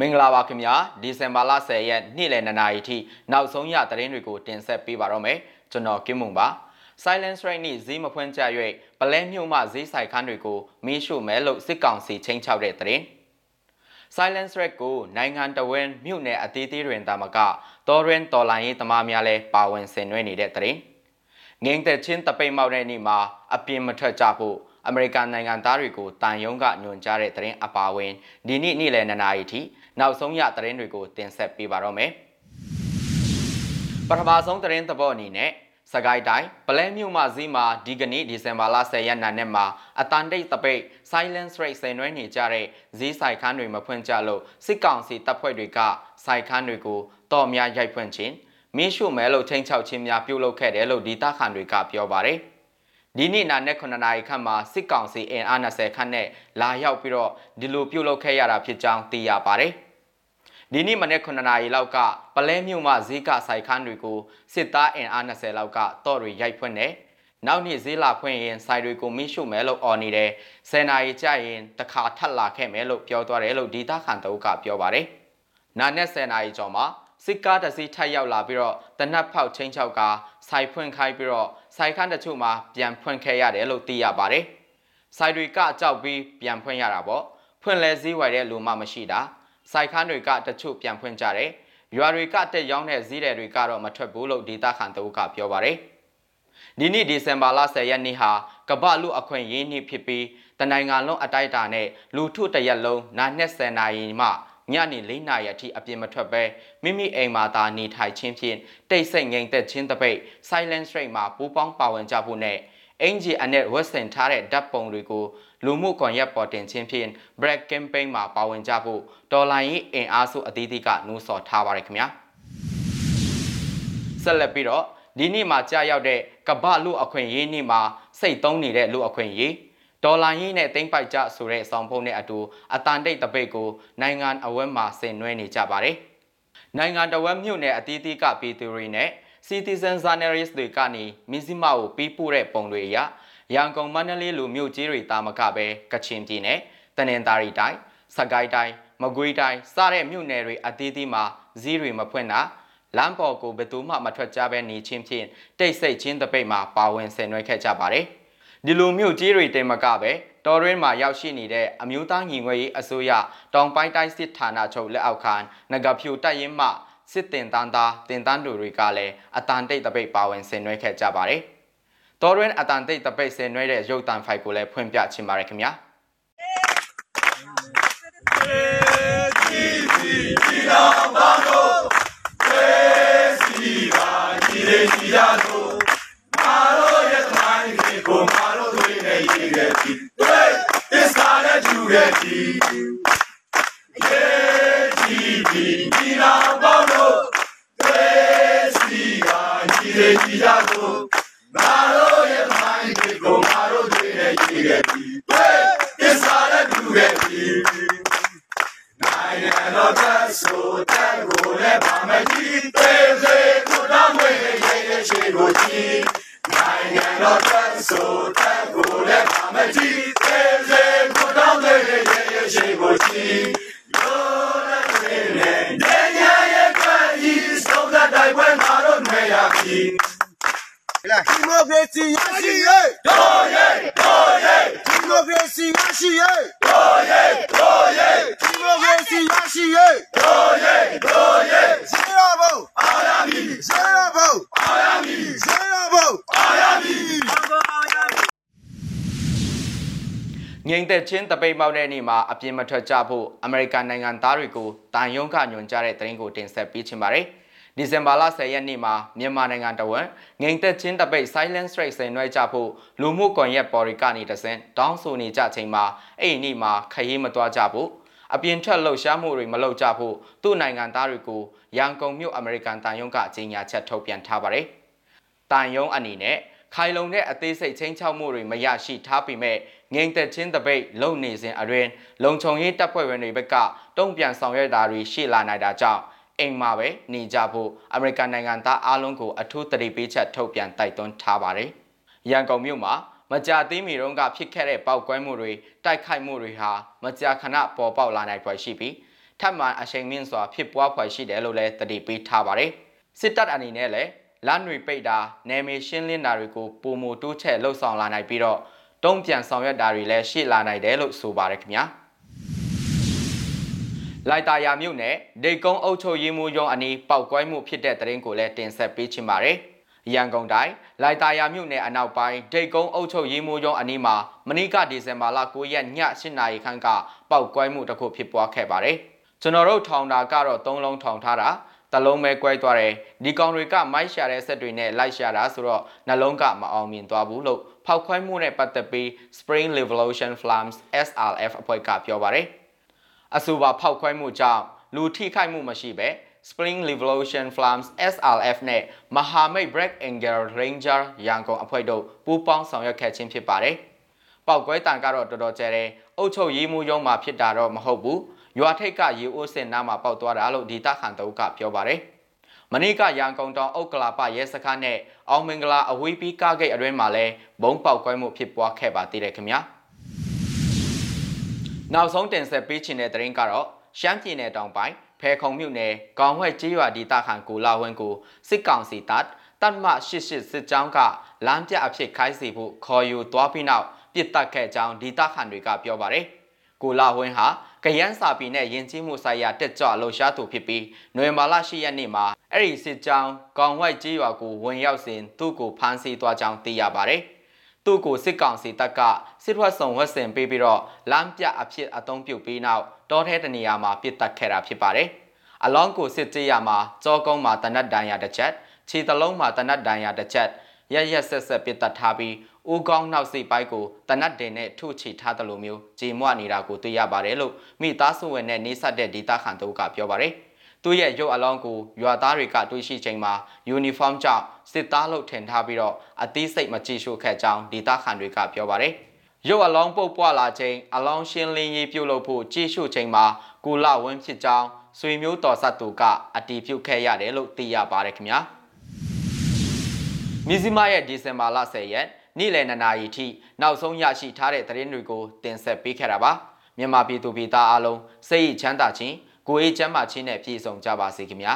မင်္ဂလာပါခင်ဗျာဒီဇင်ဘာလ10ရက်နေ့လယ်2နာရီထိနောက်ဆုံးရသတင်းတွေကိုတင်ဆက်ပေးပါတော့မယ်ကျွန်တော်ကင်းမုံပါ Silence Rate နေ့ဈေးမဖွင့်ကြ၍ပလဲမြို့မှဈေးဆိုင်ခန်းတွေကိုမီးရှို့မဲလို့စစ်ကောင်စီချင်းချောက်တဲ့သတင်း Silence Rate ကိုနိုင်ငံတော်ဝန်မြို့နယ်အသေးသေးတွင်တာမကတော်ရင်တော်လိုင်းရေးသမားများလည်းပါဝင်ဆင်နွှဲနေတဲ့သတင်းငိမ့်တဲ့ချင်းတပိတ်မောက်တဲ့နေ့မှာအပြင်းမထွက်ကြဖို့အမေရိကန်နိုင်ငံသားတွေကိုတန်ယုံကညွှန်ကြားတဲ့သတင်းအပါအဝင်ဒီနေ့နေ့လယ်2နာရီထိ နောက်ဆုံးရသတင်းတွေကိုတင်ဆက်ပေးပါတော့မယ်။ပထမဆုံးသတင်းသဘောအနေနဲ့စကိုင်းတိုင်းပလဲမြို့မှာဈေးမှာဒီကနေ့ဒီဇင်ဘာလ10ရက်နေ့မှာအတန်တိတ်တပိတ် silence rate ဆင်နွှဲနေကြတဲ့ဈေးဆိုင်ခန်းတွေမဖွင့်ကြလို့စစ်ကောင်စီတပ်ဖွဲ့တွေကဆိုင်ခန်းတွေကိုတော့များရိုက်ဖွင့်ခြင်းမင်းရှုမဲလို့ချင်းချောက်ချင်းများပြုတ်လုခဲ့တယ်လို့ဒေသခံတွေကပြောပါတယ်။ ဒီနေ့နာနဲ့9နာရီခန့်မှာစစ်ကောင်စီအင်အား20ခန့်နဲ့လာရောက်ပြီးတော့ဒီလိုပြုတ်လုခဲ့ရတာဖြစ်ကြောင်းသိရပါတယ်။ဒီနေ့မနေ့9နာရီလောက်ကပလဲမြို့မှာဈေးကဆိုင်ခန်းတွေကိုစစ်သားအင်အား20လောက်ကတော့တွေရိုက်ဖွင့်နေနောက်နေ့ဈေးလာဖွင့်ရင်ဆိုင်တွေကိုမိရှုမယ်လို့အော်နေတယ်။10နာရီကြာရင်တခါထပ်လာခဲ့မယ်လို့ပြောသွားတယ်လို့ဒေတာခန်တုပ်ကပြောပါတယ်။နာနဲ့10နာရီကျော်မှာစစ်ကားတစ်စီးထပ်ရောက်လာပြီးတော့တနတ်ဖောက်ချင်းချောက်ကစိုက်ဖွင့်ခိုင်းပြီးတော့ စိုက်ခန်းတချို့မှာပြန်ဖွင့်ခဲ့ရတယ်လို့သိရပါတယ်။စိုက်တွေကကြောက်ပြီးပြန်ဖွင့်ရတာပေါ့။ဖွင့်လဲဈေးဝယ်တဲ့လူမှမရှိတာ။စိုက်ခန်းတွေကတချို့ပြန်ဖွင့်ကြတယ်။ရွာတွေကတက်ရောင်းတဲ့ဈေးတွေကတော့မထွက်ဘူးလို့ဒေတာခန်တအုပ်ကပြောပါတယ်။ဒီနေ့ဒီဇင်ဘာလ10ရက်နေ့ဟာကမ္ဘာလူအခွင့်အရေးနေ့ဖြစ်ပြီးတနိုင်ငံလုံးအတိုက်အတာနဲ့လူထုတရက်လုံးနာ20နာရီမှ ညနေ၄နာရီအထိအပြင်မထွက်ဘဲမိမိအိမ်မှာသာနေထိုင်ခြင်းဖြင့်တိတ်ဆိတ်ငြိမ်သက်ခြင်းတပိတ် silence rate မှာပူပေါင်းပါဝင်ကြဖို့နဲ့အင်ဂျီအနက်ဝက်ဆင်ထားတဲ့ဓာတ်ပုံတွေကိုလူမှုကွန်ရက်ပေါ်တင်ခြင်းဖြင့် Black Campaign မှာပါဝင်ကြဖို့ဒေါ်လာရင်းအင်အားစုအသီးသီးကနှိုးဆော်ထားပါတယ်ခင်ဗျာဆက်လက်ပြီးတော့ဒီနေ့မှာကြာရောက်တဲ့ကမ္ဘာလူအခွင့်အရေးနေ့မှာစိတ်သုံးနေတဲ့လူအခွင့်အရေး ဒေါ်လာရင်းနဲ့တိမ့်ပိုက်ကြဆိုတဲ့ဆောင်ဖုံးနဲ့အတူအတန်တိတ်တပိတ်ကိုနိုင်ငံအဝက်မှာဆင်နွှဲနေကြပါတယ်။နိုင်ငံတော်ဝက်မြို့နယ်အသီးသီးကပြည်သူတွေနဲ့ citizen journalist တွေကနေမင်းစည်းမကိုပြီးပို့တဲ့ပုံတွေအရရန်ကုန်မန္တလေးလူမြို့ကြီးတွေတာမကပဲကချင်ပြည်နယ်တနင်္သာရီတိုင်းစကိုင်းတိုင်းမကွေးတိုင်းစတဲ့မြို့နယ်တွေအသီးသီးမှာဇီးတွေမဖွင့်တာလမ်းပေါ်ကိုဘယ်သူမှမထွက်ကြဘဲနေချင်းဖြင့်တိတ်ဆိတ်ချင်းတပိတ်မှာပါဝင်ဆင်နွှဲခဲ့ကြပါတယ်။ ဒီလိုမျိုးကြီးတွေတင်မကပဲတော်ရင်းမှာရောက်ရှိနေတဲ့အမျိုးသားညီညွတ်ရေးအစိုးရတောင်ပိုင်းတိုင်းစစ်ဌာနချုပ်လက်အောက်ခံငကဖြူတပ်ရင်းမှစစ်တင်တန်းသားတင်တန်းတို့တွေကလည်းအတန်တိတ်တပိတ်ပါဝင်ဆင်နွှဲခဲ့ကြပါတယ်။တော်ရင်းအတန်တိတ်တပိတ်ဆင်နွှဲတဲ့ရုပ်တံဖိုက်ကိုလည်းဖွင့်ပြချင်ပါတယ်ခင်ဗျာ။ဒီဒီဒီလာပါတော့ဝေးစီပါဒီလေးဒီရလို့မာတော့ရဲ့သမိုင်းကိုမာတို့တွေနဲ့ရေးခဲ့ပြီတွေသစ္စာနဲ့ယူခဲ့ပြီယေဒီဒီဒီနာပေါလို့တွေစီက ညီတွေညီကြကိုမာတို့ရဲ့သမိုင်းကိုမာတို့တွေနဲ့ရေးခဲ့ပြီတွေသစ္စာနဲ့ယူခဲ့ပြီနိုင်ငံတော်သက်ဆိုတဲ့ကိုလည်းပါမကြီးသေးသေးကိုတော့မွေးရဲ့ရဲ့ရှိကိုကြီးနိုင်ငံတော်သက်ဆိုတဲ့ကိုလည်းမမကြည့်သေးစေကိုတော့တဲ့ရဲ့ရဲ့ရှိကိုကြည့်လို့လည်းနဲ့နေရရဲ့ခွင့်ဤဆုံးတဲ့တိုင်ပွဲငါတို့နေ ရပြီဒီမိုကရေစီရရှိရေးတို့ရဲ့တို့ရဲ့ဒီမိုကရေစီရရှိရေးတို့ရဲ့တို့ရဲ့ဒီမိုကရေစီရရှိရေးတို့ရဲ့တို့ရဲ့ဇေယျဘုံအာရမီဇေယျဘုံအာရမီဇေယျဘုံအာရမီငိမ့်သက်ချင်းတပိတ်မောက်တဲ့နေ့မှာအပြင်းမထွက်ကြဖို့အမေရိကန်နိုင်ငံသားတွေကိုတန်ယုံကညွှန်ကြားတဲ့သတင်းကိုတင်ဆက်ပေးချင်ပါတယ်။ ဒီဇင်ဘာလ10ရက်နေ့မှာမြန်မာနိုင်ငံတဝန်းငိမ့်သက်ချင်းတပိတ် silent strike ဆင်နွှဲကြဖို့လူမှုကွန်ရက်ပေါ်ရီကနေတဆင့်တောင်းဆိုနေကြချိန်မှာအဲ့ဒီနေ့မှာခရီးမသွားကြဖို့အပြင်ထွက်လှုပ်ရှားမှုတွေမလုပ်ကြဖို့သူ့နိုင်ငံသားတွေကိုရန်ကုန်မြို့အမေရိကန်တန်ယုံကကြေညာချက်ထုတ်ပြန်ထားပါတယ်။တန်ယုံအနေနဲ့ခိုင်လုံတဲ့အသေးစိတ်ချင်းချောက်မှုတွေမရရှိထားပေမဲ့ငိမ့်သက်ချင်းတပိတ်လုံနေစဉ်အတွင်းလုံခြုံရေးတပ်ဖွဲ့ဝင်တွေဘက်ကတုံ့ပြန်ဆောင်ရွက်တာတွေရှိလာနိုင်တာကြောင့် အိမ်မှာပဲနေကြဖို့အမေရိကန်နိုင်ငံသားအားလုံးကိုအထူးတတိပေးချက်ထုတ်ပြန်တိုက်တွန်းထားပါတယ်။ရန်ကုန်မြို့မှာမကြာသေးမီတုန်းကဖြစ်ခဲ့တဲ့ပောက်ကွဲမှုတွေတိုက်ခိုက်မှုတွေဟာမကြာခဏပေါ်ပေါက်လာနိုင်ဖွယ်ရှိပြီးထပ်မံအချိန်မြင့်စွာဖြစ်ပွားဖွယ်ရှိတယ်လို့လည်းတတိပေးထားပါတယ်စစ်တပ်အနေနဲ့လည်းလမ်းတွေပိတ်တာနယ်မြေရှင်းလင်းတာတွေကိုပုံမတိုးချဲ့လှုပ်ဆောင်လာနိုင်ပြီးတော့တုံ့ပြန်ဆောင်ရွက်တာတွေလည်းရှိလာနိုင်တယ်လို့ဆိုပါတယ်ခင်ဗျာ လိုက်တာယာမြို့နယ်ဒေကုန်းအုပ်ချုပ်ရေးမှူးရုံးအနီးပောက်ကွဲမှုဖြစ်တဲ့တရင်ကိုလည်းတင်ဆက်ပေးချင်ပါတယ်ရန်ကုန်တိုင်းလိုက်တာယာမြို့နယ်အနောက်ပိုင်းဒိတ်ကုန်းအုပ်ချုပ်ရေးမှူးရုံးအနီးမှာမနေ့ကဒီဇင်ဘာလ9ရက်ည8နာရီခန့်ကပောက်ကွဲမှုတစ်ခုဖြစ်ပွားခဲ့ပါတယ်။ကျွန်တော်တို့ထောင်တာကတော့3လုံးထောင်ထားတာတလုံးပဲကွဲသွားတယ်။ဒီကောင်တွေကမိုက်ရှာတဲ့ဆက်တွေနဲ့လိုက်ရှာတာဆိုတော့နှလုံးကမအောင်မြင်သွားဘူးလို့ဖောက်ခွဲမှုနဲ့ပတ်သက်ပြီး Spring Revolution Flames SRF အဖွဲ့ကပြောပါတယ်။ အဆိုပါဖောက်ခွဲမှုကြောင့်လူထိခိုက်မှုမရှိဘဲ Spring Revolution Flames SRF နဲ့မဟာမိတ် Black Angel Ranger ရန်ကုန်အဖွဲ့တို့ပူးပေါင်းဆောင်ရွက်ခဲ့ခြင်းဖြစ်ပါတယ်။ပောက်ကွဲတန်ကတော့တော်တော်ကျတယ်။အုတ်ချုပ်ရေးမှုရုံးမှာဖြစ်တာတော့မဟုတ်ဘူး။ရွာထိပ်ကရေအိုးစင်နားမှာပေါက်သွားတာလို့ဒေတာခန်တုကပြောပါတယ်။မနေ့ကရန်ကုန်တောင်အုတ်ကလာပရဲစခန်းနဲ့အောင်မင်္ဂလာအဝေးပြီးကားဂိတ်အတွင်းမှာလဲဘုံပေါက်ကွဲမှုဖြစ်ပွားခဲ့ပါသေးတယ်ခင်ဗျာ။ နောက်ဆုံးတင်ဆက်ပေးချင်တဲ့သတင်းကတော့ရှမ်းပြည်နယ်တောင်ပိုင်းဖဲခုံမြို့နယ်ကောင်ဝှက်ကျေးရွာဒေသခံကိုလာဝင်းကိုစစ်ကောင်စီတပ်တတ်မ88စစ်ကြောင်းကလမ်းပြအဖြစ်ခိုင်းစီဖို့ခေါ်ယူသွားပြီးနောက်ပြစ်တက်ခဲ့ကြောင်းဒေသခံတွေကပြောပါတယ်။ကိုလာဝင်းဟာကရန်စာပီနဲ့ယဉ်ကျေးမှုဆိုင်ရာတက်ကြွလှုပ်ရှားသူဖြစ်ပြီးနွေမာလာရှိရက်နေ့မှာအဲ့ဒီစစ်ကြောင်းကောင်ဝှက်ကျေးရွာကိုဝင်ရောက်စဉ်သူ့ကိုဖမ်းဆီးသွားကြောင်းသိရပါတယ်။ သူ့ကိုစစ်ကောင်စီတပ်ကစစ်ထွက်ဆောင်ဝက်စင်ပေးပြီးတော့လမ်းပြအဖြစ်အသုံးပြုပြီးနောက်တောထဲတနေရာမှာပြစ်တက်ခဲ့တာဖြစ်ပါတယ်။အလောင်းကိုစစ်ကြေးရမှာကြောကုန်းမှာတနတ်ဒဏ်ရာတစ်ချက်ခြေတလုံးမှာတနတ်ဒဏ်ရာတစ်ချက်ရရက်ဆက်ဆက်ပြစ်တက်ထားပြီးဦးကောင်းနောက်စိတ်ပိုင်းကိုတနတ်တင်နဲ့ထုချီထားတယ်လို့မျိုးကြေမွနေတာကိုတွေ့ရပါတယ်လို့မိသားစုဝင်နဲ့နေဆက်တဲ့ဒေတာခန်တို့ကပြောပါတယ်။သူ့ရဲ့ရုပ်အလောင်းကိုရွာသားတွေကတွေ့ရှိချိန်မှာယူနီဖောင်းကြောင့် စစ်သားလို့ထင်ထားပြီးတော့အသေးစိတ်မကြည့်ရှုခဲ့ကြောင်းဒေတာခန်တွေကပြောပါတယ်။ရုပ်အလောင်းပုတ်ပွားလာချိန်အလောင်းရှင်းလင်းရေးပြုလုပ်ဖို့ကြည့်ရှုချိန်မှာကိုလဝင်းဖြစ်ကြောင်းဆွေမျိုးတော်ဆက်သူကအတီးပြုတ်ခဲ့ရတယ်လို့သိရပါတယ်ခင်ဗျာမြစည်းမရဲ့ဒီဇင်ဘာလ10ရက်နေ့လယ်2နာရီထိနောက်ဆုံးရရှိထားတဲ့သတင်းတွေကိုတင်ဆက်ပေးခဲ့တာပါမြန်မာပြည်သူပြည်သားအားလုံးစိတ်ချမ်းသာခြင်းကိုယ်ရေးချမ်းသာခြင်းနဲ့ပြည့်စုံကြပါစေခင်ဗျာ